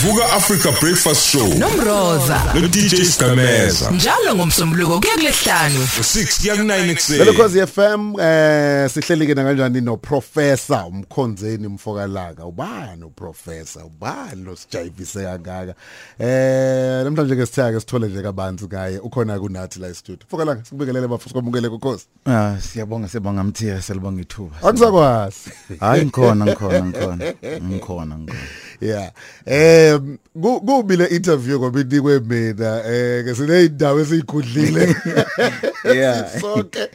Vuka Africa Breakfast Show. Nomroza. No DJ Stameza njalo ngomsombuluko kuya kulesihlanu 6 kuya ku9 Lelo ekseni Khosi FM eh sihleli ke kanjani no professor umkhonzeni mfokalaka? Ubani uprofessor ubani lo sijayivise kangaka? Eh namhlanje ke sithaka sithole nje kabanzi ngaye ukhona kunathi la studio mfokalaka sikubekelele bafuthi komukele kokhosi Ah siyabonga siyabonga mthiya selibonga ithuba. akusakwazi Hayi ngikhona ngikhona ngikhona. Ngikhona ngikhona. yeah. Eh ku- kubi le interview ngoba inikwe mina eh ke sine indawo esikhudlile Yeah. sonke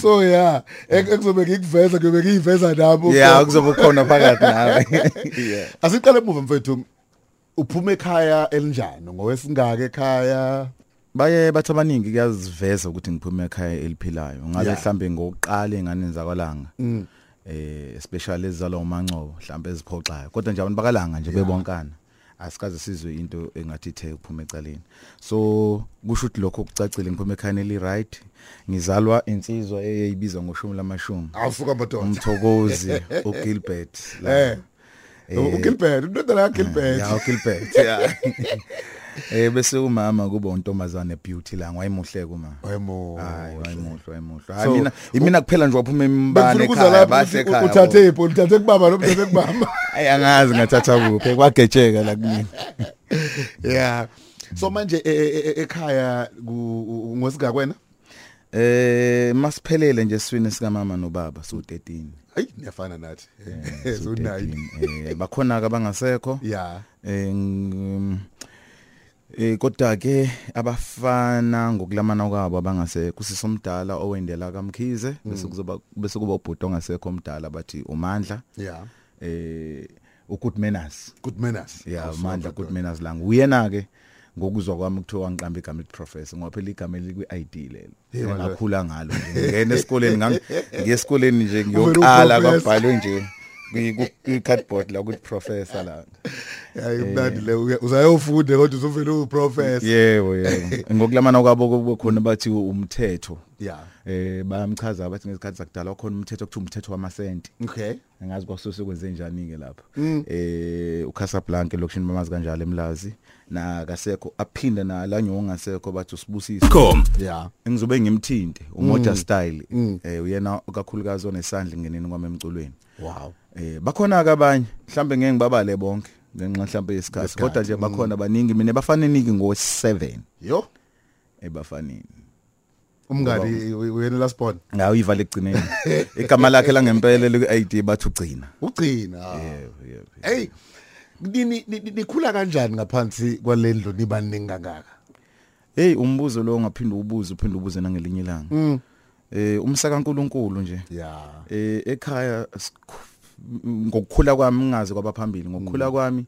so yeah ek- ekuzobe ngikuveza kuyobe ngiyiveza nabo Yeah kuzobe khona phakathi nawe. Yeah. Asiqale emuva mfethu. Uphuma ekhaya elinjani? Ngowesingaka ekhaya? Baye bathi abaningi kuyaziveza ukuthi ngiphume ekhaya eliphilayo. Ngabe mhlambe ngokuqala engane zakwalanga. Eh especially ezizalwa umancobo mhlambe eziphoxayo. Kodwa nje abantu bakalanga nje bebonkana. Asikaze sizwe into engathi ithe ukuphuma ecaleni. So kusho ukuthi lokho kucacile ngiphume ekhaya eli right. Ngizalwa insizwa eyayibizwa ngoshumi lamashumi. Awusuka madoda. umthokozi uGilbert Eh. uGilbert, udodana kaGilbert. ya uGilbert ya eh bese umama kuba untombazane beauty la wayemuhle kuma Wayemo. hayi wayemuhle So, hayi mina imina kuphela nje waphuma imbane ekhaya bahle ekhaya uthathe ipho, uthathe kubaba nomthathe kubaba. ayi angazi ngathatha kuphi kwagetsheka la kumina Yeah. So manje e- e- e- ekhaya ku- ngosingaka wena? eh masiphelele nje siswini sika mama nobaba so 13 Hayi, niyafana nathi. so Sunayi. 13 eh bakhona ke bangasekho Yeah. eh eh kodwa ke abafana ngokulamana kwabo abangase kusisomdala owendela kaMkhize bese kuzoba bese kuba ubhuti ongasekho omdala bathi uMandla Yeah. eh uGood Manners Good manners. yeah uMandla. Good Manners lang uyena ke ngokuzwa kwami kuthiwa ngiqamba igama elithi professor ngoba phela igama elikwi ID lelo Hey, wala. ngakhula ngalo ngene esikoleni ngang ngiyesikoleni nje ngiyoqala kwabhalwe nje kwi cardboard la ukuthi professor la. Hayi mnandi le uya- uzayofunda kodwa uzovela uprofessor. yebo yebo. Ngokulamana kwabo kube khona bathi umthetho. Yeah. eh bayamchaza bathi ngesikhathi sakudala khona umthetho okuthi umthetho wamasenti. Okay. angazi kwasose kwenze njani ke lapha eh uCasablanca lokushini bamazi kanjalo emlazi. Na kasekho aphinda na la nyongasekho bathi usibusise. Com. Yeah. engizobe ngimthinte umoja style. Eh uyena kakhulukazi onesandla ngeneni kwami emculweni. Wow. eh bakhona ke abanye mhlambe ngeke ngibabale bonke ngenxa mhlambe yesikhathi kodwa nje bakhona abaningi mina bafaneniki ngo7 Yo. ebafaneni Umngadi uyena last born. ngawo ivala egcineni igama lakhe langempela liku-ID bathi ugcina Ugcina. yebo yebo Hey nini ni- nikhula kanjani ngaphansi kwalendlu nibaningi kangaka? hey umbuzo lo ngaphinda ubuze uphinde ubuze nangelinye ilanga eh umsaka kaNkuluNkulu nje. Yeah. eh ekhaya ngokukhula kwami ngingazi kwabaphambili ngokukhula kwami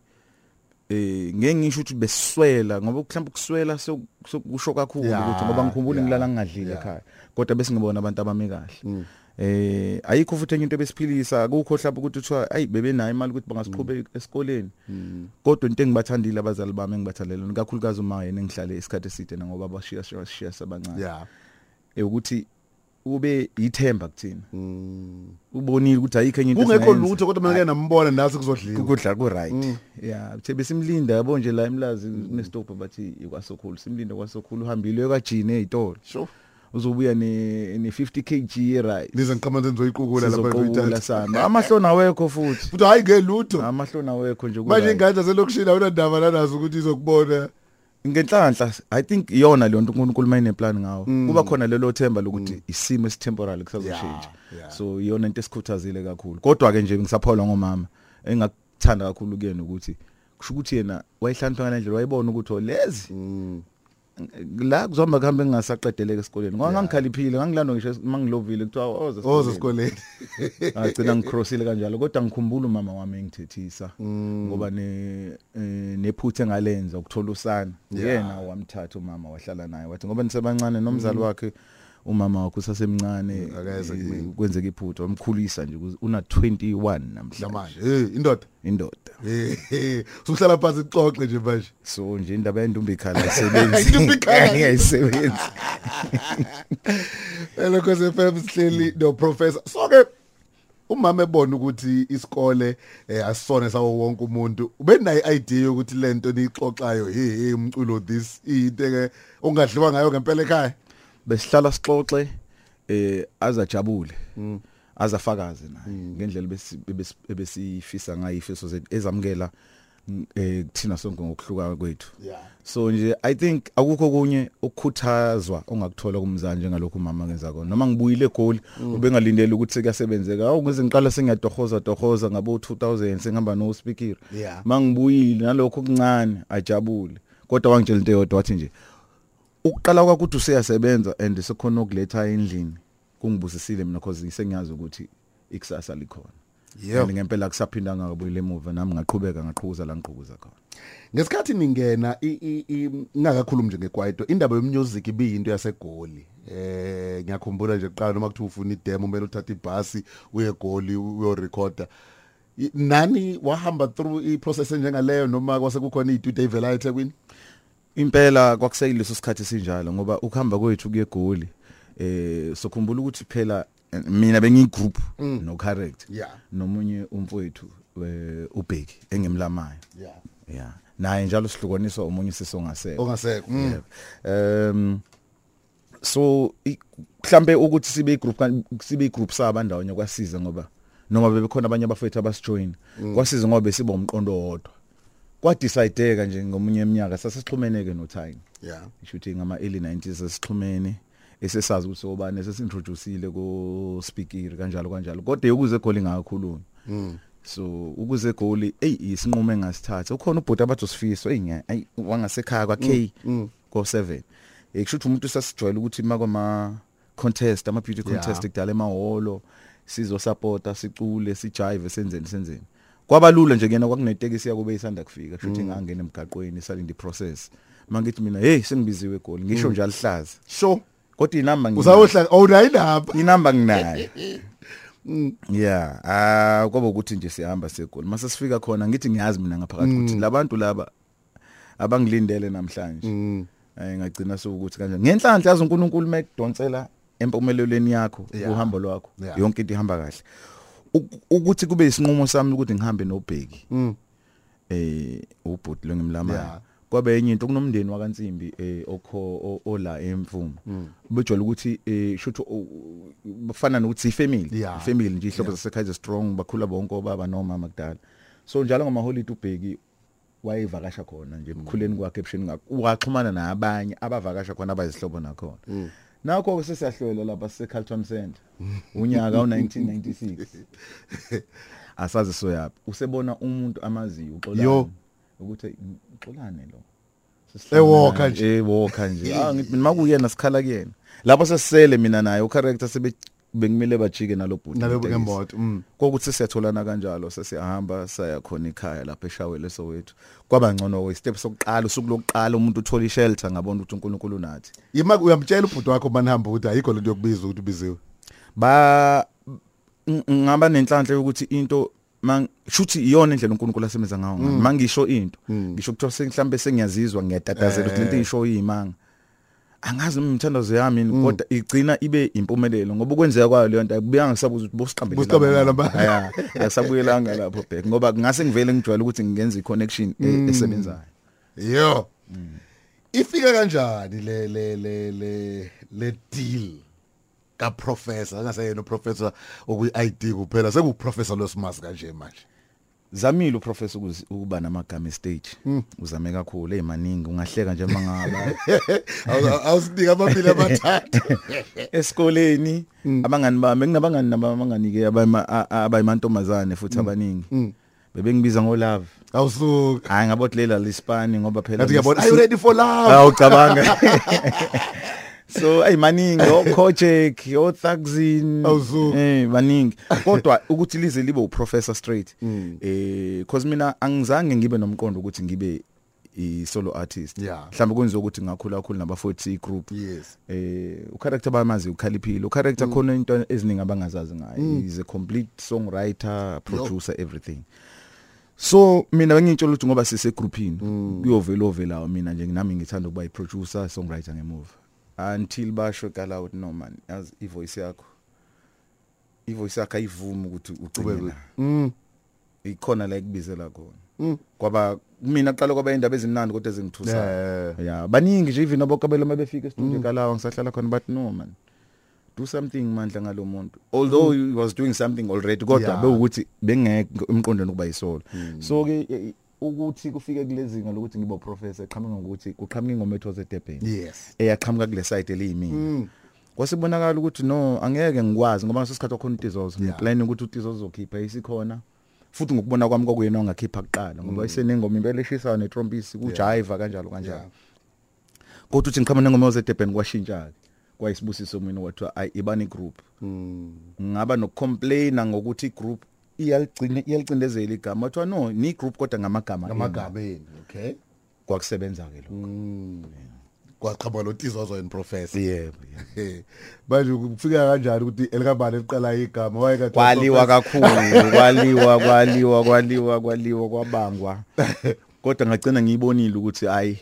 eh ngeke ngisho ukuthi beswela ngoba mhlawumbe ukuswela so- sokusho kakhulu ukuthi ngoba ngikhumbula ngilala ngingadlile ekhaya kodwa bese ngibona abantu abami kahle. Eh ayikho futhi enye into besiphilisa akukho mhlawumbe ukuthi uthiwa ayi bebenayo imali ukuthi bangasiqhube esikoleni. Kodwa into engibathandile abazali bami engibathandele kakhulukazi uma yena engihlale isikhathi eside ngoba bashiya shisha sabancane. Yeah. eh ukuthi ube ithemba kuthina ubonile ukuthi ayikho enye into Kungekho esingayenza. lutho kodwa mina nambona nasi kuzodliwa. kudla ku right yeah uthe besimlinda yabo nje la emlazi nestop bathi ikwasokhulu simlinda kwasokhulu uhambile kwajini ezitolo Sure. uzobuya ne ne 50 kg ye right Nize ngiqhamanze nizoyiqukula lapha sizoqula kuyithatha. sana amahlona awekho futhi Futhi hayi ngelutho. amahlona awekho nje ku Manje right. ingane zaselokishini awunandaba nanazo ukuthi izokubona. Ngenhlanhla i think iyona le nto uNkulunkulu mayine plan ngawo. Kuba khona lelo themba lokuthi isimo esitemporary kusazoshintsha. So iyona into esikhuthazile kakhulu. Kodwa ke nje ngisaphawula ngomama engakuthanda kakhulu kuyena ukuthi kusho ukuthi yena wayihlaniswa ngalendlela wayibona ukuthi olezi la kuzohamba kuhambe ngingasaqedeleke esikoleni. Ngoba ngangikhaliphile ngangilando ngisho mangilovile kuthiwa oza Ozo esikoleni. agcina ngicrossile kanjalo kodwa ngikhumbula umama wami engithethisa. Ngoba ne eh, nephuthe ngalenza ukuthola usana. Yena wamthatha umama wahlala naye wathi ngoba nisebancane nomzali wakhe umama wakhe usasemncane akeze eh, kwenzeka iphutha wamkhulisa nje una 21 namhlanje. Hey indoda. indoda Eh usuhlala phansi ixoxe nje manje. so nje indaba yendumba ikhala isebenzi Indumba ikhala. ngiyayisebenzi Hello Khosi FM sihleli no professor. So ke umama ebona ukuthi isikole eh, asisone sawo wonke umuntu ubenayo idea ukuthi lento nixoxayo hey umculo this into ke ungadliwa ngayo ngempela ekhaya besihlala sixoxe eh azajabule. Azafakaze naye ngendlela besi- ebesi- ebesifisa ngayo ifiso zethu ezamukela mm, eh kuthina sonke ngokuhluka kwethu. So nje i think akukho kunye ukukhuthazwa ongakuthola kumzali njengalokho umama kenza kona. Noma ngibuyile egoli ubengalindele ukuthi kuyasebenzeka awu ngize ngiqala sengiyadohoza dohoza ngabo 2000 sengihamba no speaker mangibuyile nalokho okuncane ajabule. Kodwa wangitshela into eyodwa wathi nje ukuqala kwakho ukuthi useyasebenza and sekhona ukuletha endlini kungibusisile mina because ngisengiyazi ukuthi ikusasa likhona. Yebo. and ngempela kusaphinda ngakubuyile emuva nami ngaqhubeka ngaqhuza la ngiqhuza khona ngesikhathi ningena i- i- i- ngakakhulumi nje ngekwaito indaba yemusic ibiyinto yasegoli. Eh ngiyakhumbula nje kuqala noma kuthi ufuna idemo kumele uthathe ibhasi uye egoli uyorecorda I- nani wahamba through iprocess njengaleyo noma kwase kukhona itude evela eThekwini? Impela kwakuseyileso sikhathi sinjalo ngoba ukuhamba kwethu kuyegoli eh sokhumbula ukuthi phela mina bengiyigroup no correct nomunye umfowethu eh, ubheki engimlamayo yeah. Yeah. Naye njalo sihlukaniswa umunye sisongaseko ongasekho mm. Yebo. um so mhlambe ukuthi sibe igroup sibe igroup sabandawonye kwasiza ngoba noma bebekhona abanye abafethu abasijoin kwasiza ngoba besiba umqondo wodwa. Kwadicideka nje ngomunye eminyaka sasixhumeneke no time yeah isho ukuthi ngama early 90s sesixhumene esesazi ukuthi obani sesintroduceile ko speaker kanjalo kanjalo. Kodwa ukuze egoli ngakhuluma. So ukuze egoli ey isinqumo engasithatha. Ukhona ubhuti abathosifisa ey nya- ayi wangasekhaya kwa K ko 7 ekusho ukuthi umuntu sasijwayele ukuthi makoma contest ama beauty Yeah. contest kudala emahholo sizo supporta sicule sijive senzeni senzeni. Kwabalula nje kuyena kwakunetekisi yakube isanda kufika kusho ukuthi ngangena emgaqweni salinde process mangithi mina hey sengibiziwe egoli ngisho njalo hlaza sure. Kodwa inamba nginayo. usawohla awunayindaba inamba nginayo. Yeah ah kwaba ukuthi nje sihamba segoli. Mase sifika khona ngithi ngiyazi mina ngaphakathi ukuthi labantu laba abangilindele namhlanje. Eh ngagcina sokuthi kanjani ngenhlanhla yazi uNkulunkulu mekudonsela empumelelweni yakho uhambo lwakho yonke into ihamba kahle. Ukuthi kube isinqumo sami ukuthi ngihambe nobheki Mm. eh ubhuti lo ngimlamayo kwabe enye into kunomndeni wakaNtsimbi eh okho ola emfumo bejwala ukuthi eh shutho bafana nokuthi ifamily. Ifamily nje ihlobo zaseKaizer Strong bakhula bonke obaba nomama kudala. So njalo ngama holiday ubheki wayevakasha khona nje emkhuleni kwakhe ebushini waxhumana nabanye abavakasha khona abayizihlobo nakhona. Nakho ke sesiyahlola lapha se Carlton Center unyaka u1996 asazi soyaphi usebona umuntu amaziyo uxolani? Yo. ukuthi uxolane lo. Ewalker nje. ewalker nje. Ah ngithi mina makuyena sikhala kuyena. Lapho sesisele mina naye ucharacter sebe bengimile bajike nalobhuti ngemoto mm. Kokuthi siyatholana kanjalo sesiyahamba saya khona ekhaya lapha eshawele sowethu kwaba ngcono we step sokuqala usuku lokuqala umuntu uthola ishelter ngabona ukuthi uNkulunkulu nathi yima uyamtshela ubhuti wakho manihamba ukuthi ayikho lento yokubiza ukuthi ubiziwe? Ba ng- ngaba nenhlanhla yokuthi into mang shuthi iyona indlela uNkulunkulu asebenza ngayo ngami. Mangisho into. Ngisho kuthiwa sengihlambe sengiyazizwa ngiyatatazela ukuthi lento engisho yimanga angazi noma imthandazo yami yini, kodwa igcina ibe impumelelo ngoba ukwenzeka kwayo leyo nto akubiyanga sabuza ukuthi bosiqambelana Bosiqambelana ba- aya asabuyelanga lapho back ngoba ngase ngivele ngijwayele ukuthi ngenze i-connection e- esebenzayo. Yo ifika kanjani le le le le le deal ka professor angaseyena professor okuyi ID kuphela sekuyi professor loSmas kanje manje. Zamile uprofessor ukuzi- ukuba namagama estage. Uzame kakhulu ezimaningi ungahleka nje mangaba Awu- awusinika amabili amathathu. Esikoleni abangani bami nginabangani nabamanganike abayimantombazane futhi abaningi. Bebengibiza ngo love awusuka hayi ngabotlela lispani ngoba phela ngathi ngiyabona are you ready for love? Awucabanga so ayimaningi okojek othakzin Awusuka. eh baningi kodwa ukuthi lize libe uprofessor straight eh cause mina angizange ngibe nomqondo ukuthi ngibe i solo artist. Yeah. mhlawumbe kwenziwa ukuthi ngakhula kakhulu naba40 group. Yes. Eh ucharacter bamazi ukhaliphile. Ucharacter khona into eziningi abangazazi ngayo is a complete songwriter producer everything. So mina bengitshela ukuthi ngoba sise groupini kuyovela ovelayo mina nje nami ngithanda ukuba i producer songwriter ngemuva. Until basho kala out no man as i voice yakho ivoice yakhe ayivumi ukuthi Ube- ucine la. Mm. ikhona la ekubizela khona. Kwaba mina kuqala kwaba indaba ezimnandi kodwa ezingithusa Yeah. yeah baningi nje even abokabelo mabefika e-studio kalawa ngisahlala khona but no man do something mandla ngalomuntu although he was doing something already kodwa Yeah. bewukuthi bengeke emqondweni ukuba yisolo. So ke eh, ukuthi kufike kulezinga lokuthi ngibe professor eqhamuka ngokuthi kuqhamuka ingoma ethu waseDurban Yes. eyaqhamuka kule site eliyimini kwasibonakala ukuthi no angeke ngikwazi ngoba ngasesikhathi wakhona utizozo Yeah. ngiplan ukuthi utizozo uzokhipha isikhona futhi ngokubona kwami kokuyena ongakhipha kuqala ngoba isenengoma impela eshisayo netrompisi kujive kanjalo kanjalo Yeah. kodwa uthi ngiqhamuka nengoma waseDurban kwashintsha ke kwayisibusiso mina wathiwa ayi ibani group Mm. ngaba nokcomplaina ngokuthi igroup iyaligcina iyalicindezela igama wathiwa no ni group kodwa ngamagama enu. Ngamagama eni, okay? kwakusebenza ke lo Mm. Kwaqhamuka lo Tizozo and Professor. yebo yebo. Eh, Manje kufika kanjani ukuthi elikabani liqala igama wayeka kwaliwa kakhulu kwaliwa kwaliwa kwaliwa kwaliwa kwabangwa kodwa ngagcina ngiyibonile ukuthi hayi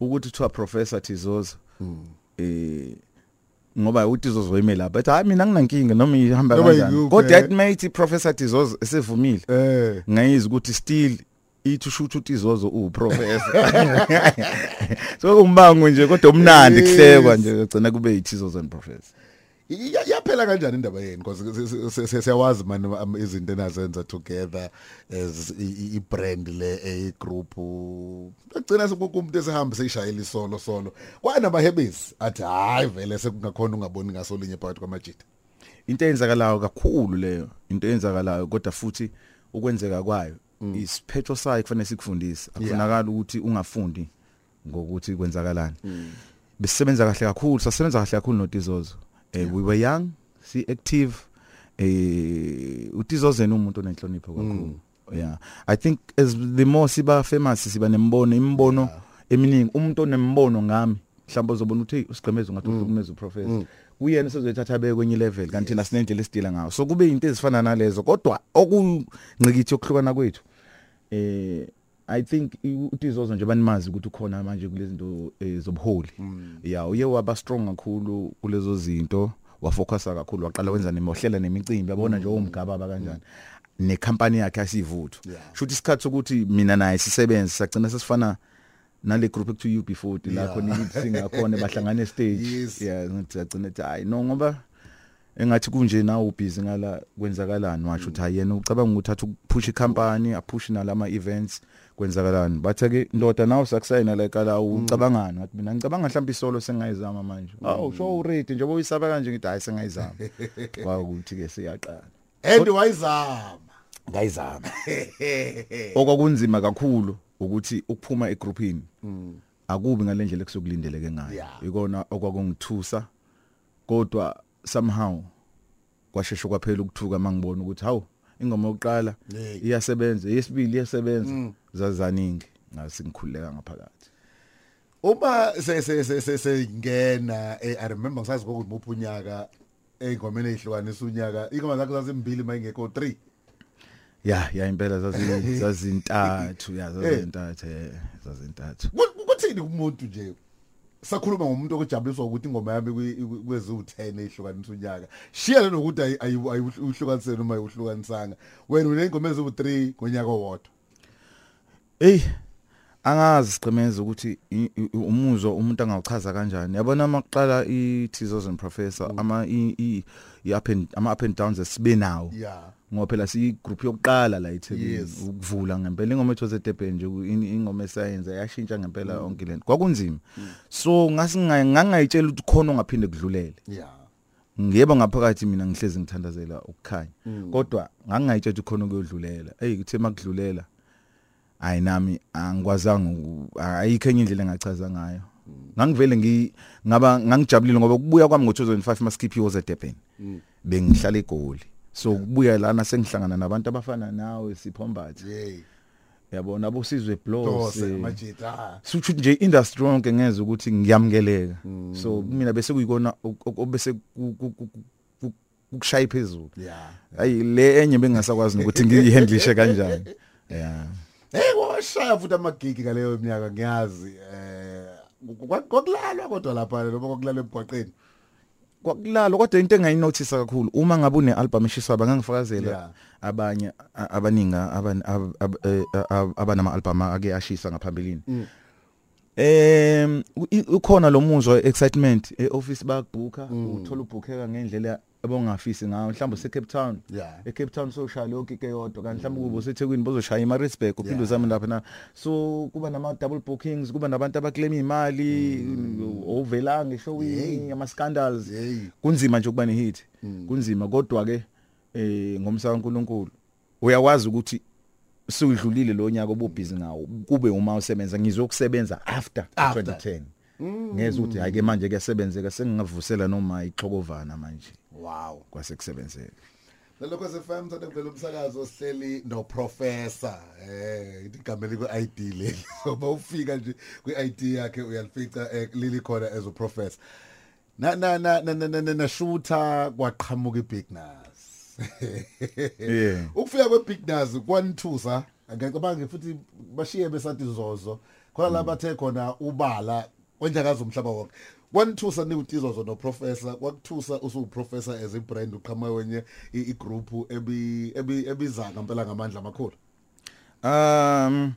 ukuthi kuthiwa professor Tizozo eh ngoba utizozo ime lapha ethi hayi mina nginankinga noma ihamba Noma kanjani yikuphi, kodwa eh. yathi mayithi professor Tizozo esevumile Eh. ngayizi ukuthi still ithi ushuthi utizozo uprofessor so kumbango nje kodwa umnandi Yes. kuhlekwa nje gcina kube yithizozo and professor Ya- yaphela kanjani indaba yeni because si- si- si- si- siyawazi man um, izinto enazenza together as i- i- i-brand le e group. Agcina sekuku umuntu esehamba seyishayela isolo solo. Kwanabahebezi athi hayi vele sekungakhona ungaboni ngasolinye phakathi kwamajita into eyenzakalayo kakhulu leyo into eyenzakalayo kodwa futhi ukwenzeka kwayo isiphetho sayo kufanele sikufundise. Akufunakala ukuthi ungafundi ngokuthi kwenzakalani. Besisebenza kahle kakhulu sasebenza kahle kakhulu notizozo. Eh we were young si active eh utizozo umuntu onenhlonipho kakhulu. Yeah. I think as the more siba famous siba nembono imbono eminingi umuntu onembono ngami mhlawumbe uzobona ukuthi hey usigqemeza ungathi uhlukumeza uprofessor kuyena sezothatha be kwenye level kanti thina sinendlela esidila ngayo so kube into ezifana nalezo kodwa okungcikithi yokuhlukana kwethu eh i think i- utizozo nje banimazi ukuthi ukhona manje kulezi zinto eh, zobuholi. Yeah uye waba strong kakhulu kulezo zinto wafocusa kakhulu waqala wenza nemohlela nemicimbi yabona nje owumgaba kanjani? Nekhampani yakhe asivutho Yeah. shuthi isikhathi sokuthi mina naye sisebenze sagcina sesifana nale group ekuthiwa UB40 la Yeah. khona ithi singakhona bahlangane stage. Yes. yeah ngithi sagcina ethi hayi no ngoba engathi kunje nawe ubhizi ngala kwenzakalani? Washo ukuthi hayi yena ucabanga ukuthi athi ukupush icompany apush nalama events kwenzakalani. Bathe ke ndoda nawe sakusayina la ekala ucabangani ngathi mina ngicabanga mhlawumbe isolo sengayizama manje. Awu sho uready njengoba uyisaba kanje ngithi hayi sengayizama. Kwakuthi ke siyaqala and wayizama. Ngayizama. Okwakunzima kakhulu ukuthi ukuphuma egroupini akubi ngalendlela ekusokulindeleke ngayo. Ikona okwakungithusa kodwa somehow kwashesha kwaphela ukuthuka mangibona ukuthi hawu ingoma yokuqala iyasebenza yesibili iyasebenza. Zazaningi ngasingikhuleka ngaphakathi. Uma se se se se sengena eh, i remember ngisazi ukuthi muphi unyaka engomeni ehlukanisa unyaka ingoma zakhe zazimbili mayingekho 3 ya ya impela zazi zazintathu ya zazintathu eh zazintathu. Kuthini kumuntu nje sakhuluma ngomuntu okujabuliswa ukuthi ingoma yami kwi- kwezi u10 ehlukanisa unyaka? Shiya nokuthi ayihlukanise noma ayihlukanisanga wena unengoma eziwu3 ngonyaka owodwa. Ey angazi siqhemeza ukuthi umuzwa umuntu angawuchaza kanjani. Yabona maqala i-Tizos and Professor ama i up and ama up and downs esibe nawo yeah ngoba phela si group yokuqala la eThekwini ukuvula ngempela. Ingoma ethu eDurban nje in- ingoma esayenza yashintsha ngempela onke lento. Kwakunzima. So ngasingangayitshela ukuthi khona ongaphinde kudlulele. Yeah ngiyeba ngaphakathi mina ngihlezi ngithandazela ukukhanya kodwa ngangayitshela ukuthi khona ukuyodlulela hey kuthe makudlulela ayi nami angikwazanga uku- ayikho enye indlela engachaza ngayo. Ngangivele ngi ngaba ngangijabulile ngoba kubuya kwami ngo2005 maskip was eDurban bengihlala eGoli. So kubuya lana sengihlangana nabantu abafana nawe siphombathi yey. Yabona abosizwe blows dose eh, amajita suthi nje industry yonke ngeze ukuthi ngiyamukeleka. So mina bese kuyikona ok- ok- bese ku- ku- ku- ku- ukushaya phezulu. Yeah ayi le enye bengasakwazi ukuthi ngiyihandlishe kanjani. Yeah hey washaya futhi amagigi ngaleyo minyaka ngiyazi eh kwa- kwakulalwa kodwa lapha noma kwakulalwa emgwaqeni. Kwakulalo kodwa into engayinothisa kakhulu uma ngabe une album eshisa bangangifakazela Yeah. abanye a- abaninga aban- ab- ab- eh, ab- abanama album ake ashisa ngaphambilini. Em u- i- ukhona lo muzwa excitement eoffice bakubhuka uthola ubhukheka ngendlela abongafisi ngayo mhlawumbe use Cape Town. Yeah. e Cape Town soshaya lokho ke yodwa kanti mhlawumbe kube useThekwini bozoshaya eMaritzburg uphinde uzame lapha na. So kuba nama double bookings kuba nabantu abaclaim imali ovelanga eshowini ama scandals Hey. kunzima nje ukuba nehit. Kunzima. Kodwa ke eh ngomsaka uNkulunkulu uyakwazi ukuthi siwidlulile lo nyaka obubhizi ngawo kube uma usebenza ngizokusebenza after After. 2010 ngeze ukuthi hayi ke manje kuyasebenzeka sengingavusela noma ixhokovana manje. Wow. Kwase kusebenzeka Lokho sefam thatha kuvela umsakazo sihleli no professor eh igama liko ID leli so bawufika nje kwi ID yakhe uyalifica eh, lili khona as a professor na na na na na- na na shooter kwaqhamuka ibig nas. Yeah. ukufika kwe-big nas kwanithusa ngiyacabanga futhi bashiye besathi zozo. Khona la bathe khona ubala wenjakazi umhlaba wonke. Kwanithusa niwutizozo noprofessor kwakuthusa usuprofessor as ibrand uqhamuke wenye i- igroup ebi ebi- ebiza ngempela ngamandla amakhulu Um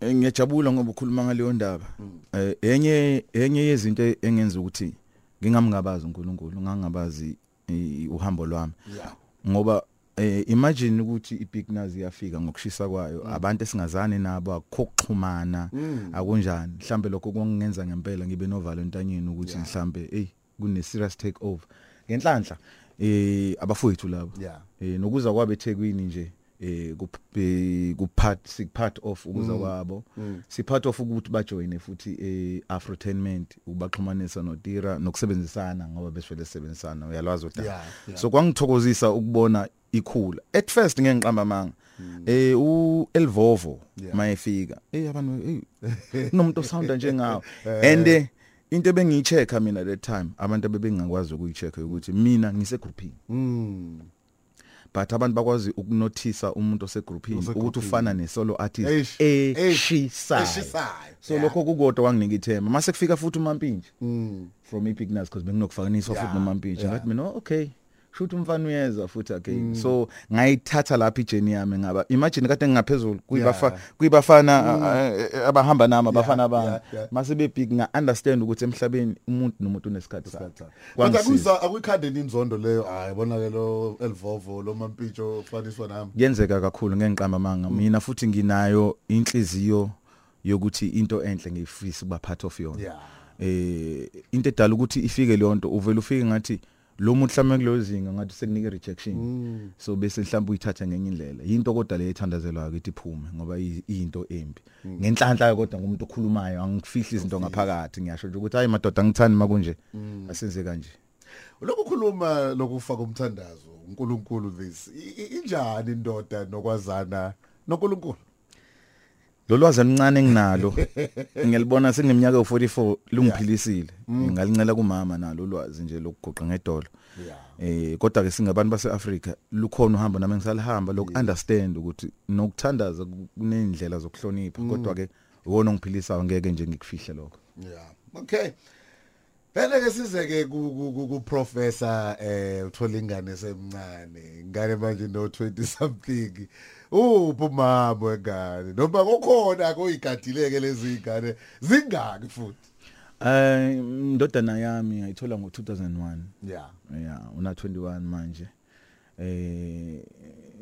eh, ngiyajabula ngoba ukhuluma ngaleyo ndaba. Eh enye enye yezinto engenza ukuthi ngingamngabazi uNkulunkulu, ngangabazi eh, uhambo lwami. yeah Ngoba eh imagine ukuthi iBig Naz iyafika ngokushisa kwayo abantu esingazani nabo akuxhumana akunjani? Mhlambe lokho kungenza ngempela ngibe no Valentine ukuthi mhlambe hey kune serious take over ngenhlanhla eh abafowethu labo eh nokuza kwabe eThekwini nje eh kup- eh, kupart sikpart of ukuza kwabo. Sipart of ukuthi bajoine futhi eh Afrotainment ubaxhumanisa noTira nokusebenzisana ngoba besivele sebenzisana uyalwazi udaba Yeah, yeah. so kwangithokozisa ukubona ikhula. At first ngengiqamba manga eh u Elvovo Yeah. mayefika eh abantu eh kunomuntu osounder njengawo and eh, into ebengiyichecka mina that time abantu abebengakwazi ukuyichecka ukuthi mina ngise grouping mm. But abantu bakwazi ukunothisa umuntu osegroupini Osegroupini. ukuthi ufana nesolo artist Eish, eish, eshisayo. Eshisayo, so yeah. lokho kukodwa kwanginika ithemba mase kufika futhi uMampinje mm. From eBignas because benginokufakanisa Yeah, futhi noMampinje yeah. ngathi mina oh, okay. Shoot umfana uyeza futhi again so ngayithatha lapha ijeni yami ngaba imagine kade ngingaphezulu kuyibafa Yeah. kuyibafana a- a- abahamba nami abafana yeah, bami. yeah. mase bebig nga understand ukuthi emhlabeni umuntu nomuntu unesikhathi sakhe. Kodwa Kwangisiza. akuyiza akuyikhandeni inzondo leyo? Hayi bona ke lo Elvovo lo Mampintsho ofaniswa nami. Kuyenzeka kakhulu ngengiqamba manga. Mina futhi nginayo inhliziyo yokuthi into enhle ngiyifisa ukuba part of yona. Yeah. Eh into edala ukuthi ifike leyo nto uvela ufike ngathi lo muntu mhlawumbe kuleyo zinga ngathi sekunika rejection so bese mhlawumbe uyithatha ngenye indlela. Yinto kodwa le ethandazelwa ukuthi iphume ngoba iyi- iyinto embi. Ngenhlanhla kodwa ngumuntu okhulumayo angifihli izinto ngaphakathi ngiyasho nje ukuthi hayi madoda ngithani makunje asenze kanje. Lokhu khuluma lokufaka umthandazo uNkulunkulu this. Injani indoda nokwazana? noNkulunkulu. Lo lwazi oluncane enginalo ngiyalibona sengineminyaka u44 lungiphilisile. Ngalincela kumama nalo ulwazi nje lokuguqa ngedolo. Yeah. Eh kodwa ke singabantu baseAfrika lukhona uhamba nami ngisalihamba loku understand ukuthi nokuthandaza kunendlela zokuhlonipha kodwa ke uwona ongiphilisayo ngeke nje ngikufihle lokho. Yeah. Okay. Phela ke size ke ku ku- professor eh uthola ingane semncane ingane manje no 20 something. Upho mama wengane? Noma kokhona koyigadileke lezi ingane? Zingaki futhi? Eh indodana yami ngayithola ngo2001 yeah yeah una 21 manje. Eh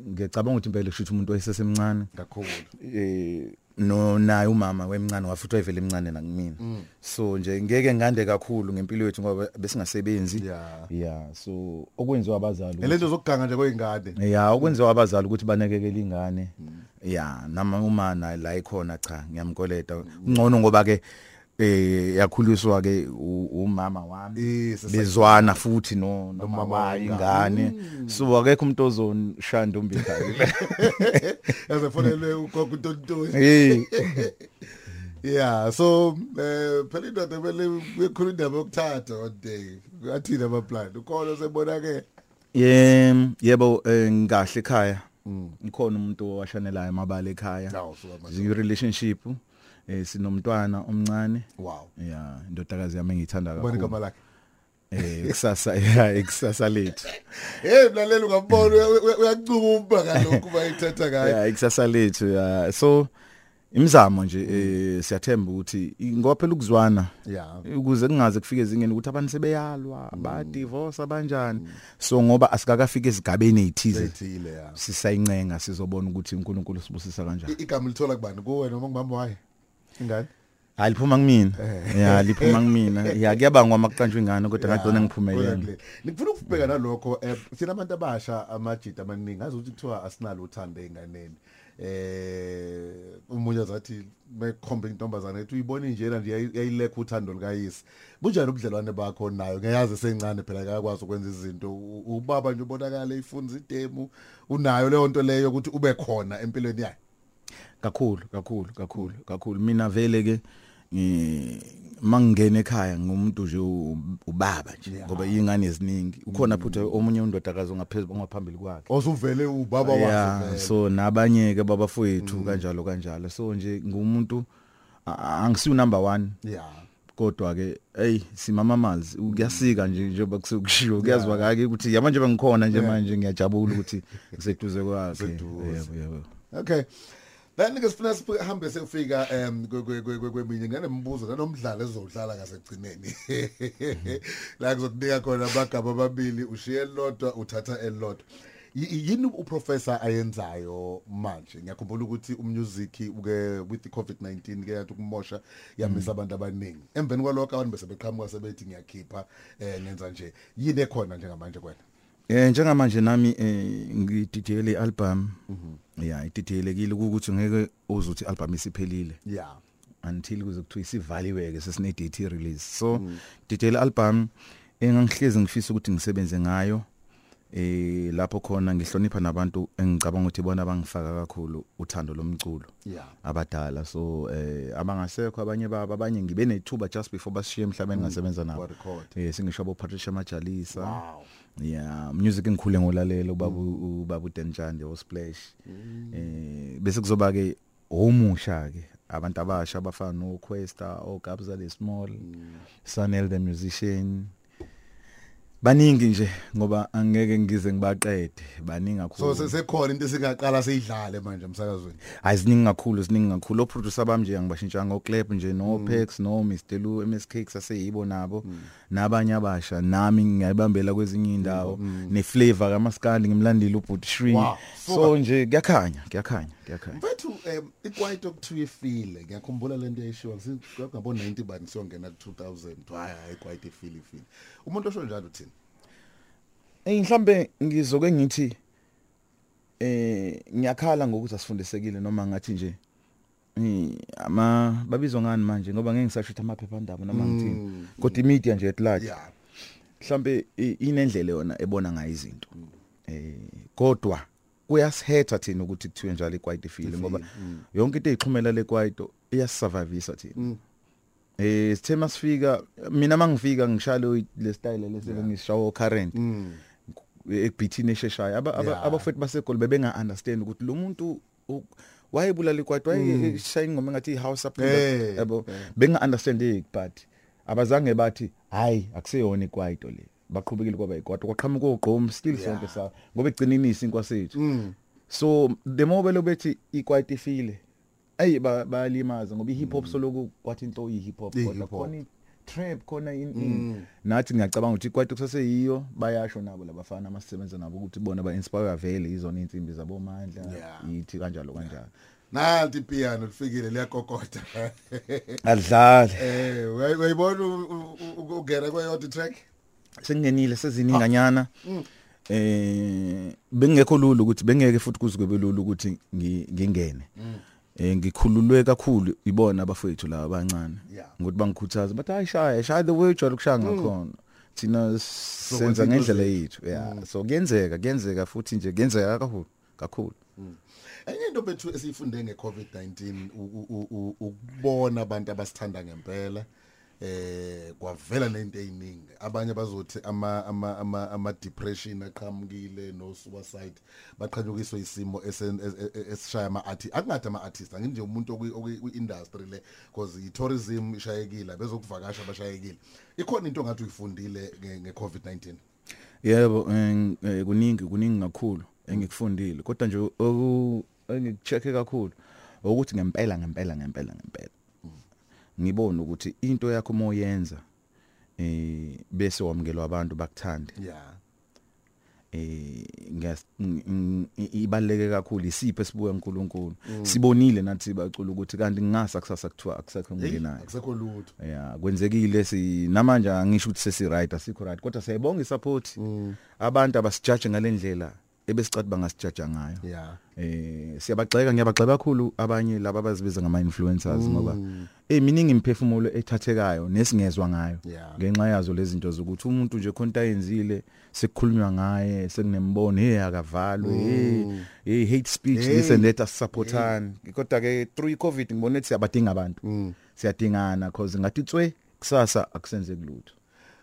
ngiyacabanga ukuthi impela kusho ukuthi umuntu wayesesemncane kakhulu. Eh no naye umama wemncane wafuthi wayevela emncane nakumina so nje ngeke ngande kakhulu ngempilo yethu ngoba besingasebenzi. Yeah. yeah so okwenziwa abazali ukuthi- elento zokuganga nje koyingane ya okwenziwa abazali ukuthi banakekele ingane ya nama uma na la ikhona cha ngiyamkoleta. Ngcono ngoba ke eh yakhuliswa ke umama wami. Bezwana futhi no Nomama ingane. So akekho umuntu ozoshanda umbikhaya yazefonelwe ugogo uNtontoni hey. Yeah so eh phela indoda kumele uyekhuluma indaba yokuthatha day. Athina ama plan ukhona sebonakele Yem yebo eh, ngahle ekhaya. Ngikhona umuntu owashanelayo amabala ekhaya. Ziyi relationship eh sinomntwana omncane. wow. Yeah, indodakazi yami engiyithanda ubani igama kakhulu. lakhe? Eh kusasa ya ikusasa lethu. Hey mlaleli ungambona uyacuma kalokhu bayithatha ngayo. Ya ikusasa lethu ya. So imizamo nje eh siyathemba ukuthi ngoba phela ukuzwana yeah ukuze kungaze kufike ezingeni ukuthi abantu sebeyalwa ba divorce abanjani so ngoba asikakafika esigabeni ezithize zethile yeah sisayincenga sizobona ukuthi uNkulunkulu sibusisa kanjani. Igama lithola kubani? Kuwe noma ngibamba waye? Ingane hayi liphuma kumina ya liphuma kumina ya kuyabangwa makuqanjwe ingane kodwa ngadona ngiphumelele Kodwa Ngifuna ukubheka nalokho eh thina abantu abasha amajita amaningi ngazi ukuthi kuthiwa asinalo uthando einganeni. Eh umunye zathi bekhombe intombazana ethi uyibona injena nje yayilekho uthando likayisi. Bunjani ubudlelwane bakho nayo? Ngiyazi sencane phela akakwazi ukwenza izinto. U- Ubaba nje ubonakala ifunza idemu unayo leyo nto leyo ukuthi ube khona empilweni yakhe. Kakhulu kakhulu kakhulu kakhulu. Mina vele ke ngi mangingena ekhaya ngumuntu nje u- ubaba nje ngoba ingane eziningi. Ukhona futhi omunye undodakazi ongaphezulu ongaphambili kwakhe. Osuvele ubaba yeah wakhe. so nabanye ke babafowethu kanjalo kanjalo. So nje ngumuntu a- angisiyo number 1 Yeah. kodwa ke hey simama amanzi. Kuyasika nje njengoba kusekushiwo. Kuyazwa kake ukuthi yamanje bengikhona nje manje ngiyajabula ukuthi ngiseduze kwakhe. Seduze. yebo yebo. Okay. Then ke sifuna sihambe sekufika em kweminye ngane mbuzo nanomdlalo ezodlala ngasekugcineni. La kuzokunika khona amagaba amabili ushiye elodwa uthatha elodwa. Y- Yini uprofessor ayenzayo manje? Ngiyakhumbula ukuthi umusic uke with the COVID-19 ke yathi ukumosha yamisa abantu abaningi. Emveni kwalokho abantu bese beqhamuka sebethi ngiyakhipha eh ngenza nje. Yini ekhona njengamanje kwena? Eh njengamanje nami eh ngididiyele album yeah ididiyelekile ukuthi ngeke uzuthi album isiphelile. Yeah. until kuze kuthiwa isivaliweke sesine date release so didiyele album engangihlezi ngifisa ukuthi ngisebenze ngayo eh lapho khona ngihlonipha nabantu engicabanga ukuthi bona bangifaka kakhulu uthando lomculo Yeah. abadala. So eh abangasekho abanye baba abanye ngibe nethuba just before bashiye emhlabeni ngasebenza nabo. Eh singisho abo Patricia Majalisa. Wow. Yeah music engikhule ngolalela ubaba ubaba uDenjande o Splash. Eh bese kuzoba ke omusha ke abantu abasha abafana no Questa o Gabza the Small Sanel the musician. Baningi nje ngoba angeke ngize ngibaqede baningi So kakhulu sesekhona into esingaqala seyidlale manje emsakazweni. hayi ziningi kakhulu ziningi kakhulu. Oproducer bami nje angibashintshanga oclap nje no Pex no Mr Lu MSK saseyibo nabo. Nabanye abasha nami ngiyayibambela kwezinye indawo ne flavor kamaskandi ngimlandile ubhuti Shri Wow, so super. nje kuyakhanya kuyakhanya. Kuyakhanya Mfethu em ikwaito kuthiwa ifile ngiyakhumbula lento eyishiwo ngabo 90 bani siyongena ku 2000 hayi hayi ikwaito ifile ifile. Umuntu osho njalo uthini? Eh mhlambe ngizoke ngithi eh ngiyakhala ngokuthi asifundisekile noma ngathi nje eh, ama babizwa ngani manje? Ngoba ngeke ngisasho ukuthi amaphephandaba noma ngithini. Kodwa imedia nje at large yeah. mhlambe i- inendlela yona ebona ngayo izinto. Eh kodwa kuyasihetha thina ukuthi kuthiwe njalo ikwayito ifile ngoba yonke into ezixhumela lekwaito iyasisurvivisa thina. Eh sithe masifika mina mangifika ngishalo le style lesebe ngishawo current ekubhithini esheshayo aba aba- Yeah. abafethu baseGoli bebenga understand ukuthi lo muntu u- wayebulala ikwaito wayeshaya ingoma ngathi house up Eh, yabo benga understand it but abazange bathi hayi akuseyona ikwaito le. Baqhubekile kwaba ikwaito kwaqhamuka ogqom still sonke sa ngoba egcinini isinkwa sethu so the more belo bethi ikwaito ifile ay ba- bayalimaza ngoba ihip hop soloku kwathi into iyi hip hop kodwa I-hip khona trap khona in, in. nathi ngiyacabanga ukuthi ikwaito kusaseyiyo bayasho nabo labafana amasebenza nabo ukuthi bona ba inspire vele izona insimbi zabomandla Yeah. yithi kanjalo kanjalo nanti ipiano lifikile liyakokota adlale eh uyayi- uyayibona ungena kweyodwa track sengingenile sezininganyana eh bengekho lulu ukuthi bengeke futhi kuzikube lulu ukuthi ngi- ngingene. Eh ngikhululwe kakhulu ibona abafethu laba abancane. Ngokuthi bangikhuthaza bathi hayi shaya the way ujwayele ukushaya ngakhona. Thina senza ngendlela yethu yeah. So kuyenzeka kuyenzeka futhi nje kuyenzeka kakhulu kakhulu. Enye into bethu esiyifunde ngeCovid-19 u- u- u- ukubona abantu abasithanda ngempela eh kwavela nento eziningi abanye bazothi ama ama ama, ama depression aqhamukile no suicide baqhanyukiswe isimo esen- es- es- esishaya ama artist akungathi ama artist anginje umuntu okwi industry le because i tourism ishayekile bezokuvakasha bashayekile ikhona into ngathi uyifundile nge nge COVID-19 yebo eh, kuningi kuningi kakhulu engikufundile. Kodwa nje oku engikuchecke kakhulu ukuthi ngempela ngempela ngempela ngempela. Ngibona ukuthi into yakho moyenza eh bese wamukelwa abantu bakuthande. Yeah. Eh ibaleke kakhulu isipho esibuya uNkulunkulu sibonile nathi bacula ukuthi kanti ngasa kusasa kuthiwa akusekho ngenayo akusekho lutho. Ya kwenzekile si namanje angisho ukuthi sesi right asikho right kodwa siyabonga isupport. Abantu abasijudge ngalendlela. Ebesicade bangasijaja ngayo. Yeah eh siyabagxeka ngiyabagxeka kakhulu abanye laba abazibiza ngama influencers ngoba eh miningi imphefumulo ethathekayo nesingezwa ngayo Yeah. ngenxa yazo lezi zinto zokuthi umuntu nje khonta yenzile sekukhulunywa ngaye sekunembono hey akavalwe hey hey hate speech Hey. this and that asupportani kodwa ke through covid ngibona ukuthi siyabadinga abantu. Siyadingana cause ngathi tswe kusasa akusenzeki lutho.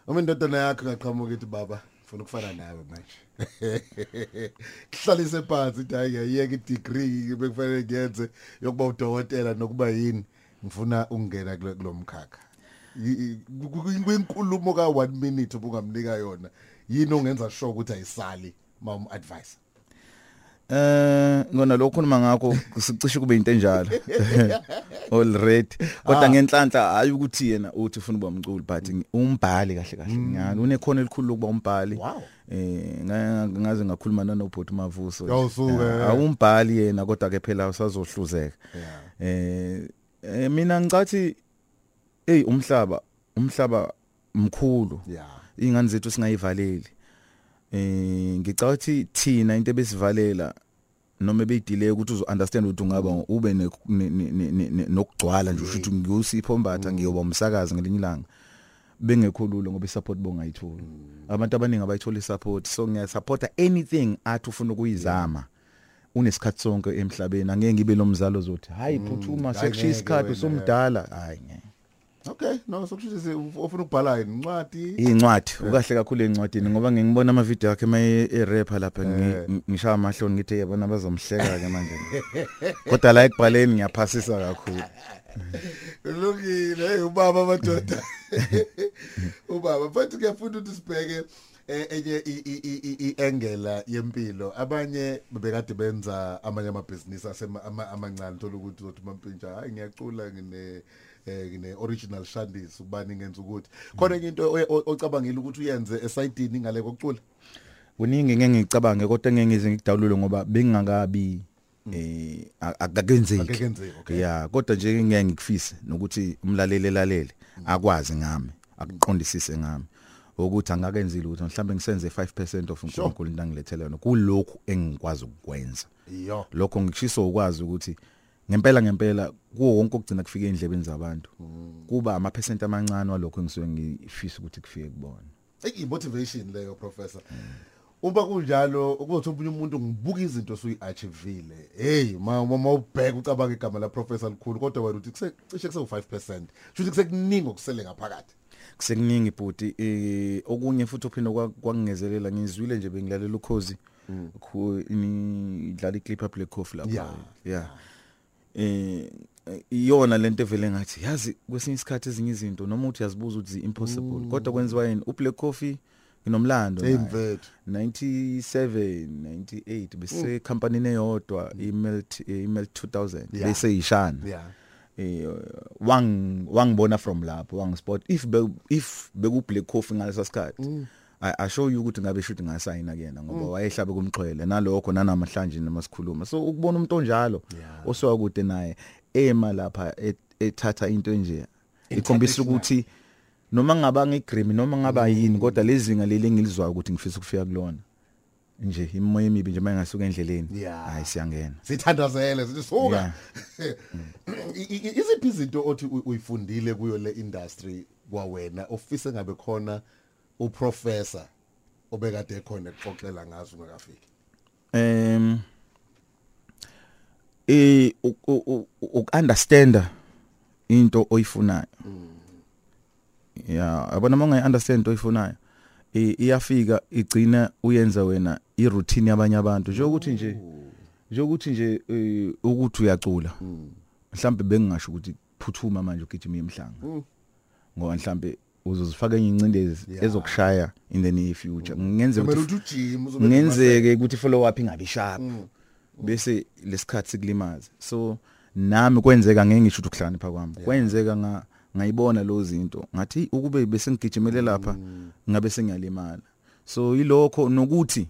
Uma indodana yakho ngaqhamuka ithi baba. Ngifuna ukufana nawe manje. Kuhlalise phansi ithi hayi ngiyeke i-degree bekufanele ngiyenze yokuba udokotela nokuba yini. Ngifuna ukungena kulo kulo mkhakha. I- i- ku- ku- kwinkulumo ka 1 minute ubungamnika yona yini ongenza sure ukuthi ayisali mom advice Eh ngona lokho khuluma ngakho sicishe kube into enjalo. Already. Kodwa ngenhlanhla hayi ukuthi yena uthi ufuna ukuba umculi but umbhali kahle kahle ngiyani unekhono elikhulu lokuba umbhali. Wow. Eh nga- ngaze ngakhuluma nobhuti Mavuso. Awumbhali yena kodwa ke phela usazohluzeka. Eh eh, mina ngicathi hey umhlaba umhlaba mkhulu. ingane zethu singayivaleli eh ngicathi thina into ebesivalela noma beyidelay ukuthi uzo understand ukuthi ungaba ube nokugcwala nje usho ukuthi ngiyusipho ombatha ngiyoba umsakazi ngelinye ilanga. Bengekho lulo ngoba isupport bongayithola abantu abaningi abayithola isupport so ngiyasupporta anything athi ufuna ukuyizama unesikhathi sonke emhlabeni. Angeke ngibe lo mzalo zothi hayi phuthuma Hayi, sekushiya ngeke isikhathi wena, usumdala hayi ngeke. Okay no sokushithi ufuna ukubhala incwadi. Incwadi ukahle kakhulu encwadini ngoba ngingibona ama video akhe maye e-rapper lapha ngi- ngishaya amahloni ngithi yabona bazomhleka ke manje. Kodwa la ekubhaleni ngiyaphasisa kakhulu. Hey ubaba madoda. Ubaba futhi kuyafuna ukuthi sibheke eh, enye i- i- i- i- iangela yempilo. Abanye bebekade benza amanye amabhizinisi asema ama- amancane thola ukuthi uzothi mampintsha hayi ngiyacula ngine eh ngine original shandis ubani ngenza ukuthi. Khona into oye- o- ocabangile ukuthi uyenze esayidini ngale kokucula? Kuningi ngeke ngicabange kodwa ngeke ngize ngikudawulule ngoba bengingakabi eh a- akakenzeki. Ya kodwa nje ngeke ngikufise nokuthi umlaleli elalele akwazi ngami akuqondisise ngami ukuthi angakenzile ukuthi mhlawumbe ngisenze 5% of uNkulunkulu into angilethele yona kulokhu engikwazi ukukwenza. Lokho ngishiso ukwazi ukuthi ngempela ngempela kuwo wonke okugcina kufika endlebeni zabantu kuba ama percent amancane walokho engisuke ngifisa ukuthi kufike kubona Ey motivation leyo professor. Uma kunjalo ukuthi omunye umuntu ngibuka izinto suyi-achievile. Hey ma uma ubheka ucabanga igama la professor likhulu kodwa wena uthi kuse- cishe kuse u5%. Futhi kusekuningi okusele ngaphakathi. kusekuningi ibhudi eh okunye futhi uphinde kwa- kwangingezelela ngizwile nje bengilalela ukhozi khu ini idlala iclip up Black Coffee lapha Yeah, yeah eh iyona lento evele ngathi yazi kwesinye isikhathi ezinye izinto noma uthi yazibuza ukuthi impossible kodwa kwenziwa yini uBlack Coffee nginomlando Hey naye. mfethu. 97 98 bese company eyodwa imelt imelt 2000 Yeah. bese yishana Yeah. eh wang wangibona from lapho wangispot if be, if beku black coffee ngalesa sikhathi I, I show you ukuthi ngabe shoot ngasayina kuyena ngoba wayehlabe kumxhwele nalokho nanamhlanje namasikhuluma so ukubona umuntu onjalo Yeah. oswa kude naye ema lapha et- ethatha into enje ikhombisa ukuthi noma ngaba ngigrim noma ngaba yini kodwa lezinga leli ngilizwa ukuthi ngifisa ukufika kulona nje imoya emibi nje mayingasuka endleleni. Hayi siyangena. Sithandazele sithi suka. Yeah. I- i- Iziphi izinto othi uyifundile kuyo le industry kwawena ofise ngabe khona uprofessor obekade ekhona exoxela ngazo ungakafiki. um eh uk understand into oyifunayo. Yeah yabona ungayi understand into oyifunayo iyafika igcina uyenza wena i routine yabanye abantu. Nje ukuthi nje nje ukuthi nje ukuthi uyacula mhlambe bengingasho ukuthi phuthuma manje ugijima emhlanga. Ngoba mhlambe uzozifaka enye incindezi Yeah. ezokushaya in the near future. Ngenzeka Kumele ukuthi ukuthi ujim uzobe ngenzeke ukuthi follow up ingabi sharp. Bese lesikhathi sikulimaza so nami kwenzeka ngeke ngisho ukuthi ukuhlakanipha kwami. Kwenzeka nga ngayibona lo zinto. Ngathi ukube bese ngigijimele lapha ngabe sengiyalimala. So yilokho nokuthi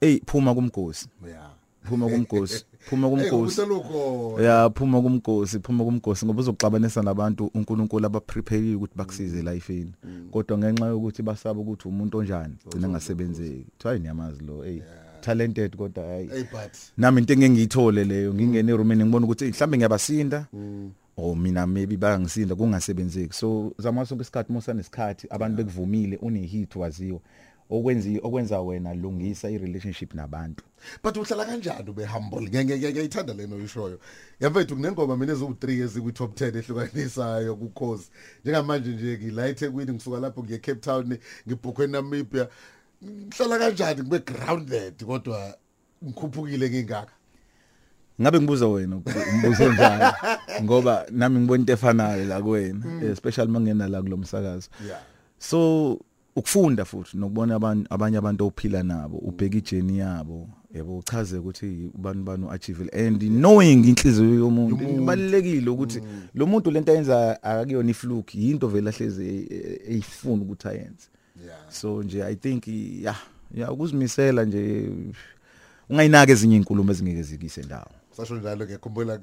hey phuma kumgosi. Yeah. Phuma kumgosi. phuma kumgosi kuselokho ya phuma kumgosi phuma kumgosi ngoba uzoxabanisa nabantu uNkulunkulu abaprepare ukuthi bakusize lifeini kodwa ngenxa yokuthi basaba ukuthi umuntu onjani gcina ngasebenzeki kuthiwa niyamazi lo hey talented kodwa hayi. Nami into engengiyithole leyo ngingene eroomini ngibona ukuthi mhlambe ngiyabasinda. Or mina maybe bayangisinda kungasebenzeki. So zama sonke isikhathi mosanesikhathi abantu bekuvumile une hit waziwa. Okwenzi okwenza wena lungisa i relationship nabantu. But uhlala kanjani ube humble? Ngeke ngiyayithanda leno yishoyo yamfethu kunengoma mina eziwu3 ezikwi top 10 ehlukanisayo kukhozi njengamanje nje ngila eThekwini ngisuka lapho ngiye Cape Town ngibhukwe eNamibia ngihlala kanjani? Kube grounded kodwa ngikhuphukile ngingaka? Ngabe ngibuza wena umbuzo njani? Ngoba nami ngibona into efanayo la kuwena especially mangena la kulomsakazo yeah. So ukufunda futhi nokubona abanye abantu ophila nabo ubheka ijeni yabo yabo uchaze ukuthi ubani bani uachieve and knowing inhliziyo yomuntu ibalekile ukuthi lo muntu lento ayenza akuyona ifluke yinto vele ahleze eyifuna ukuthi ayenze. So nje i think yeah yeah ukuzimisela nje ungayinaka ezinye inkulumo ezingeke zikise ndawo. Sasho njalo ngiyakhumbula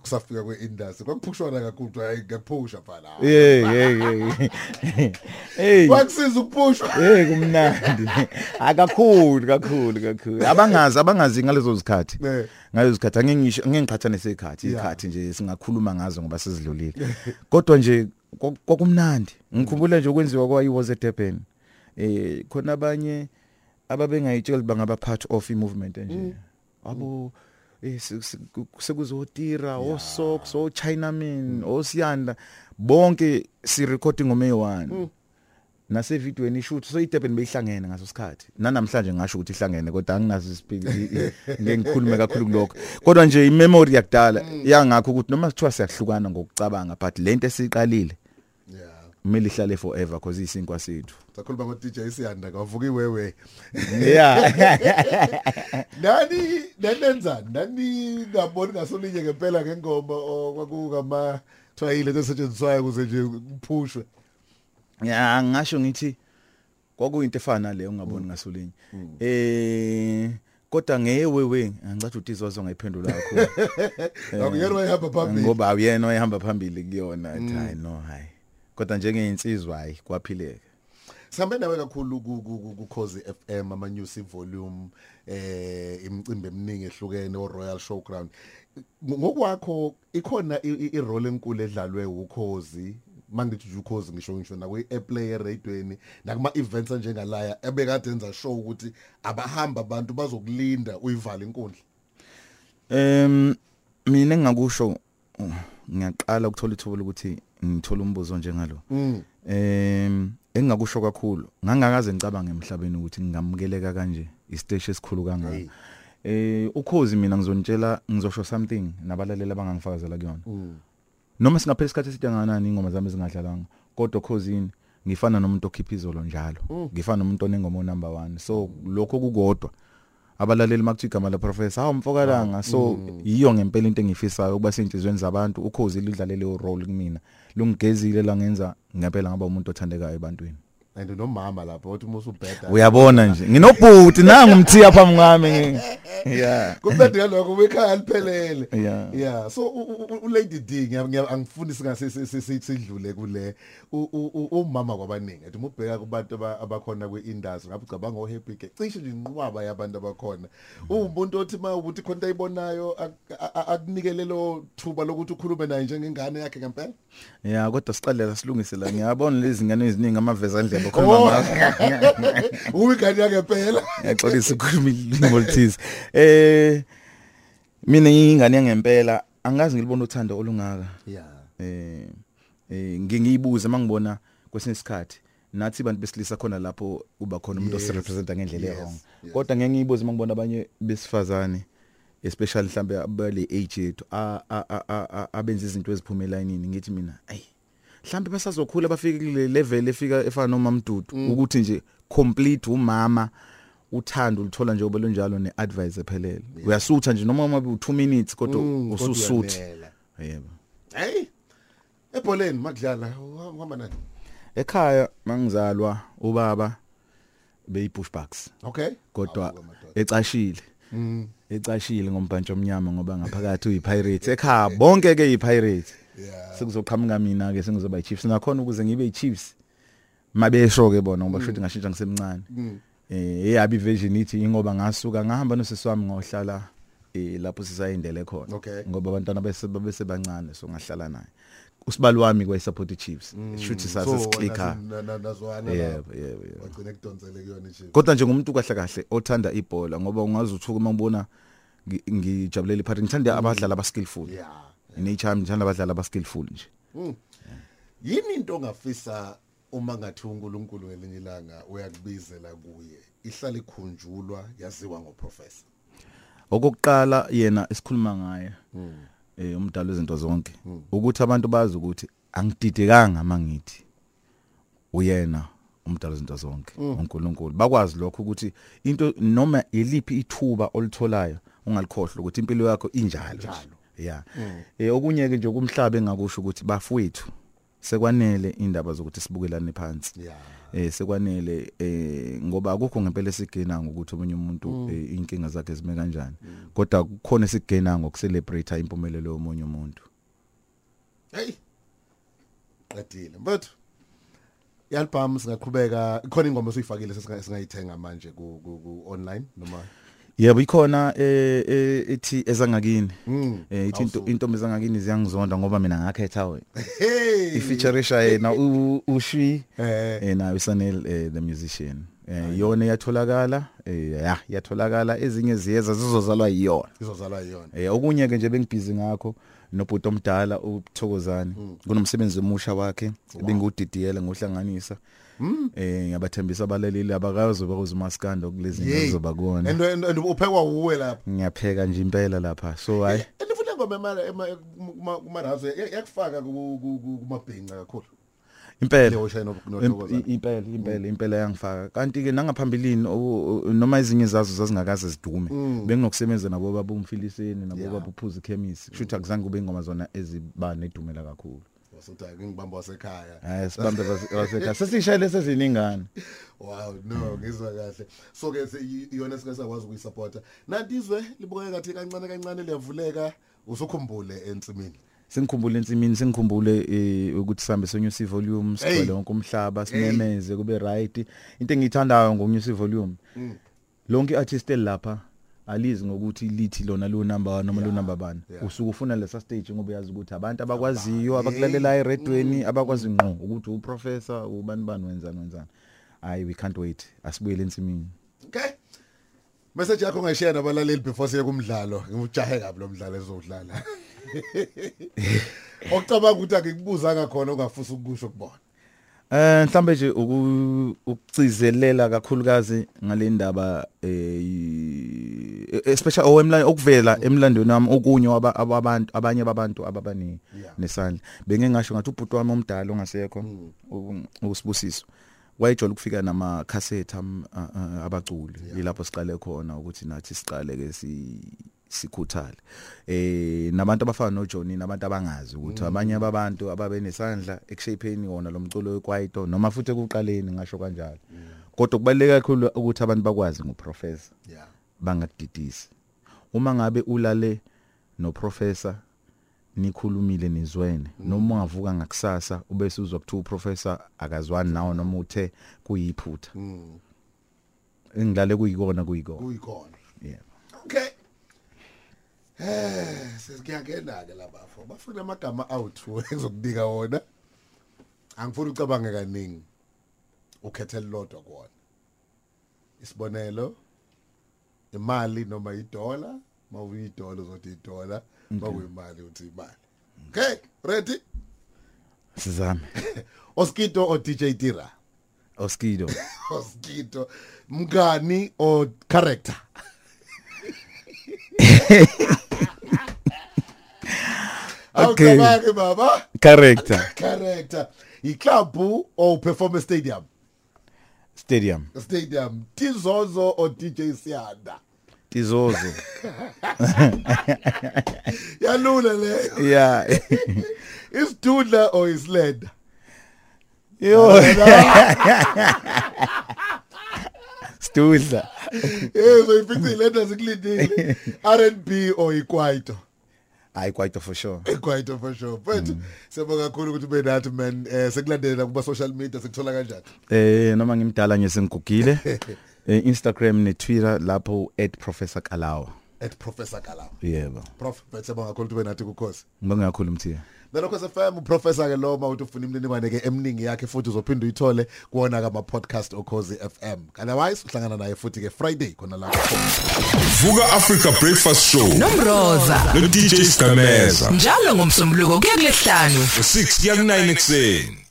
kusafika kweindustry. Kwakuphushwana kakhulu hayi ngaphusha phala yeah yeah yeah hey. Kwakusiza ukuphushwa hey kumnandi. Akakhulu kakhulu kakhulu. Abangazi abangazi ngalezo zikhathi. Eh. ngalezo zikhathi angengisho ngengiqhathanise ikhathi Yeah. ikhathi nje singakhuluma ngazo ngoba sizidlulile. Kodwa nje kwa- kwakumnandi. Ngikhumbula nje ukwenziwa kwa iwas at Durban eh khona abanye ababengayitshela bangaba part of i movement nje. Abo eh se- se- ku- sekuzotira osocks o Chinaman osiyanda bonke si recording ngome 1 nase videoeni ishoot so iDurban beyihlangene ngaso sikhathi. Nanamhlanje ngasho ukuthi ihlangene kodwa anginazo ispeak ngeke ngikhulume kakhulu kulokho. Kodwa nje imemory yakudala yangakho ukuthi noma kuthiwa siyahlukana ngokucabanga but lento esiqalile kumele ihlale forever because isinkwa sethu. Sakhuluma ngo DJ Siyanda kavuka iwewe. Yeah nani nanenzani nani ngaboni ngasolinye ngempela ngengoma kwakungama twayile esetshenziswayo ukuze nje kuphushwe? Ya ngasho ngithi kwakuyinto efana leyo ungaboni ngasolinye eh kodwa ngeyewewe angicathi utizwazo ngayiphendula kakhulu. Akuyena wayehamba phambili. Ngoba awuyena oyehamba phambili kuyona hayi no hayi. Kodwa njengeyinsizwa hayi kwaphileka. Sihambe nawe kakhulu ku- ku- ku- ku Khosi FM ama news volume eh imicimbi eminingi ehlukene o Royal Showground. Ngokwakho ikhona i- i i- role enkulu edlalwe ukhozi. Mangithi nje ukhozi ngisho ngisho na kwi airplay eradweni nakuma events njengalaya ebekade enza show ukuthi abahamba abantu bazokulinda uyivala inkundla. Em mina engakusho uh, ngiyaqala ukuthola ithuba lokuthi ngithola umbuzo njengalo. Mm. Em engakusho kakhulu ngangakaze ngicabange emhlabeni ukuthi ngingamukeleka kanje isiteshi esikhulu kangaka. Eh ukhozi mina ngizonitshela ngizosho something nabalalela abangangifakazela kuyona. Mm. Noma singaphela isikhathi eside kangakanani ingoma zami ezingadlalanga kodwa khosini ngifana nomuntu okhipha izolo njalo. Ngifana nomuntu onengoma number 1. So lokho kukodwa abalaleli makuthi igama la professor hawu mfokalanga. So yiyo ngempela into engifisayo ukuba sentizweni zabantu ukhozi lidlalele u role kumina. Lungigezile la ngenza ngempela ngaba umuntu othandekayo ebantwini. And nomama lapho uthi musu bheda uyabona nje nginobhuti nanga umthiya phambi kwami. Yeah. Kumnandi ngalokho wekhaya liphelele Yeah. yeah. So u- u- u- u Lady D ngiya- ngiya- angifuni singase si- si- si- sidlule kule. U- u- u- umama kwabaningi ethi ubheka kubantu aba- abakhona kweindustry ngabe ucabanga o Happy ke cishe nje inqwaba yabantu abakhona. Umuntu othi ma ukuthi khona ayibonayo ak- a- a- akunikele lo thuba lokuthi ukhulume naye njengengane yakhe ngempela? Yeah kodwa siqalela silungise la. Ngiyabona lezi ngane eziningi amaveza ndlebe Oh. ngazo uyingane yakhe phela. Ngiyaxolisa ukukhuluma ilimi oluthize. Eh mina ingane yangempela angazi ngilibona uthando olungaka. yeah Eh eh ngingiyibuza mangibona kwesinye isikhathi nathi bantu besilisa khona lapho uba khona umuntu osirepresenta ngendlela ehong kodwa ngeke ngiyibuze mangibona abanye besifazane especially mhlambe abale age yethu a- a- a- a- a- abenza izinto eziphuma elayinini ngithi mina ayi mhlambe basazokhula bafike kule level efika efana nomamdudu ukuthi nje complete umama uthando ulithola nje obelo njalo neadvice ephelele. Uyasutha nje noma uma u2 minutes kodwa Mm, ususutha. yebo. Hey ebholeni makudlala uhamba nani? Ekhaya mangizalwa ubaba beyipushbacks okay. Kodwa ecashile. Mm. ecashile ngombhantsho omnyama ngoba ngaphakathi uyipirate. Ekhaya bonke ke yipirate. Yeah. Sekuzoqhamuka mina ke sengizoba yichiefs nakhona ukuze ngibe yichiefs mabesho ke bona ngoba shothi ngashintsha ngisemncane. Mm. eh eyabi version ithi ingoba ngasuka ngahamba nosisi wami ngohlala eh lapho sisayindele khona. Okay. ngoba abantwana bese bese bancane so ngahlala naye. Usibali wami kwayi-support chiefs shuthi sasesiclicka nazwana yebo yebo yebo. Wagcina kudonsele kuyona nje kodwa nje ngumuntu kahle kahle othanda ibhola ngoba ungazi uthuka uma ubona ngi- ngijabulela iphathi ngithanda abadlali abaskillful. Yeah. Nature ngithanda abadlali abaskillful nje. Yini into ongafisa uma ngathi uNkulunkulu ngelinye ilanga uyakubizela kuye? Ihlala ikhunjulwa yaziwa ngoprofessor okokuqala yena esikhuluma ngaye eh umdalo wezinto zonke ukuthi abantu bazi ukuthi angididekanga mangithi uyena umdalo wezinto zonke uNkulunkulu. Bakwazi lokho ukuthi into noma eliphi ithuba olitholayo ungalikhohlwa ukuthi impilo yakho injalo. Nje. yeah eh okunye ke nje kumhlaba engakusho ukuthi bafowethu sekwanele indaba zokuthi sibukelane phansi. Yeah. Eh sekwanele eh ngoba akukho ngempela esigena ngokuthi omunye umuntu eh, inkinga zakhe zime kanjani. Kodwa kukhona esigena ngokucelebrate impumelelo yomunye umuntu. Hey! Qedile. Mfethu i-album singaqhubeka khona ingoma osuyifakile sesingayithenga manje ku online noma? Yebo ikhona eh eh, ethi ezangakini. Mm, eh ithi into awusu- intombi ezangakini ziyangizonda ngoba mina ngakhetha wena. Hey! Ifeatureisha yena u- ushwi eh eh na usanel eh, the musician. Eh yona yatholakala eh ya yatholakala ezinye ziyeza zizozalwa yiyona. Izozalwa yiyona. Eh okunye ke nje bengibhizi ngakho nobhuti omdala uThokozani kunomsebenzi omusha wakhe bengudidiyela ngohlanganisa eh ngiyabathembisa abalaleli abakazi bakuze umaskando kulezi Yey. zinto zoba kuona and and and uphekwa uwe lapha. Ngiyapheka nje impela lapha. So hayi. And futhi ngoma ema- ema- kuma kuma razo yakufaka ku- ku- ku- kumabhinqa kakhulu. Impela. Leyo shayino Imp- nothokozana i- impela impela impela yangifaka. Kanti ke nangaphambilini o- o- noma izinye zazo zazingakaze zidume benginokusebenza nabo baba umfiliseni nabo Yeah. baba uphuza ichemist kusho ukuthi akuzange kube ingoma zona eziba nedumela kakhulu. Wasuthi ngibamba wasekhaya. Hayi sibambe wasekhaya. Sesishayile seziningana wow no ngizwa kahle. So ke se- i- iyona singasakwazi ukuyisupporta. Nathi izwe libukeka ngathi kancane kancane liyavuleka. Usukhumbule ensimini. Sengikhumbule ensimini sengikhumbule eh, ukuthi sihambe sonyusa volume Hey. sigcwele wonke umhlaba simemeze kube right. Into engiyithandayo ngonyusa volume lonke artist elapha alizi ngokuthi lithi lona lo number 1 noma lo number 1 yeah. usuke ufuna lesa stage ngoba uyazi ukuthi abantu abakwaziyo abakulalela eredweni abakwazi ngqo ukuthi uprofessor ubani bani wenzani wenzani. Hayi we can't wait. Asibuyele ensimini. Okay. Message yakho ngayishare nabalaleli before siye kumdlalo. Ngimujahe kabi lo mdlalo ezodlala okucabanga ukuthi akikubuzanga khona ongafisa ukukusho kubona Eh mhlambe nje uku- ukucizelela kakhulukazi ngale ndaba eh i- especially owemlando okuvela emlandweni wami okunye waba- ababantu abanye babantu ababani nesandla. Benge ngasho ngathi ubhuti wami omdala ongasekho u- usibusiso wayejole ukufika nama cassette abaculi. Yilapho siqale khona ukuthi nathi siqale ke si sikhuthale. Eh nabantu abafana noJohnny nabantu abangazi ukuthi abanye babantu ababe nesandla ekushapeeni wona lo mculo wekwaito noma futhi ekuqaleni ngasho kanjalo. Kodwa kubaleka kakhulu ukuthi abantu bakwazi ngoprofessor yeah. bangakudidisi. Uma ngabe ulale noprofessor nikhulumile nizwene noma ungavuka ngakusasa ubese uzwa kuthiwa uprofessor akazwani nawo noma uthe kuyiphutha engilale kuyikona kuyikona. Okay eh sesiyangena ke labafo bafuna amagama awuthu engizokunika wona. Angifuni ucabange kaningi ukhethe lodwa kuona isibonelo imali noma idola mawuyidola uzothi idola mawuyimali uthi imali. Okay ready? Sizame. Oskito o DJ Tira? Oskido. Oskito mngani o character. Awucabange baba Character. character iclub o performance stadium Stadium. stadium Tizozo o DJ Sianda Tizozo. yalula le Yeah. isidudla o isled Yo. Studla. yezo ifixe leta zikulindile R&B o ikwaito Hayi quite for sure. ikwaito for sure mfethu siyabonga kakhulu ukuthi ube nathi man eh sekulandela kuba social media sikuthola kanjani Eh noma ngimdala nje sengigugile. Eh Instagram ne Twitter lapho @professorkalawa. at professor Kalawa Yebo. prof mfethu siyabonga kakhulu ukuthi ube nathi kukhosi Ngibonga kakhulu mthiya. Nalokho sefam uprofessor ke lo mawuthi ufuna imininingwane ke eminingi yakhe futhi uzophinda uyithole kuona ka podcast okhozi FM. Otherwise uhlangana naye futhi ke Friday khona lapho. Vuka Africa Breakfast Show. Nomroza. No DJ Skameza njalo ngomsombuluko kuya kulesihlanu 6 kuya ku9 ekseni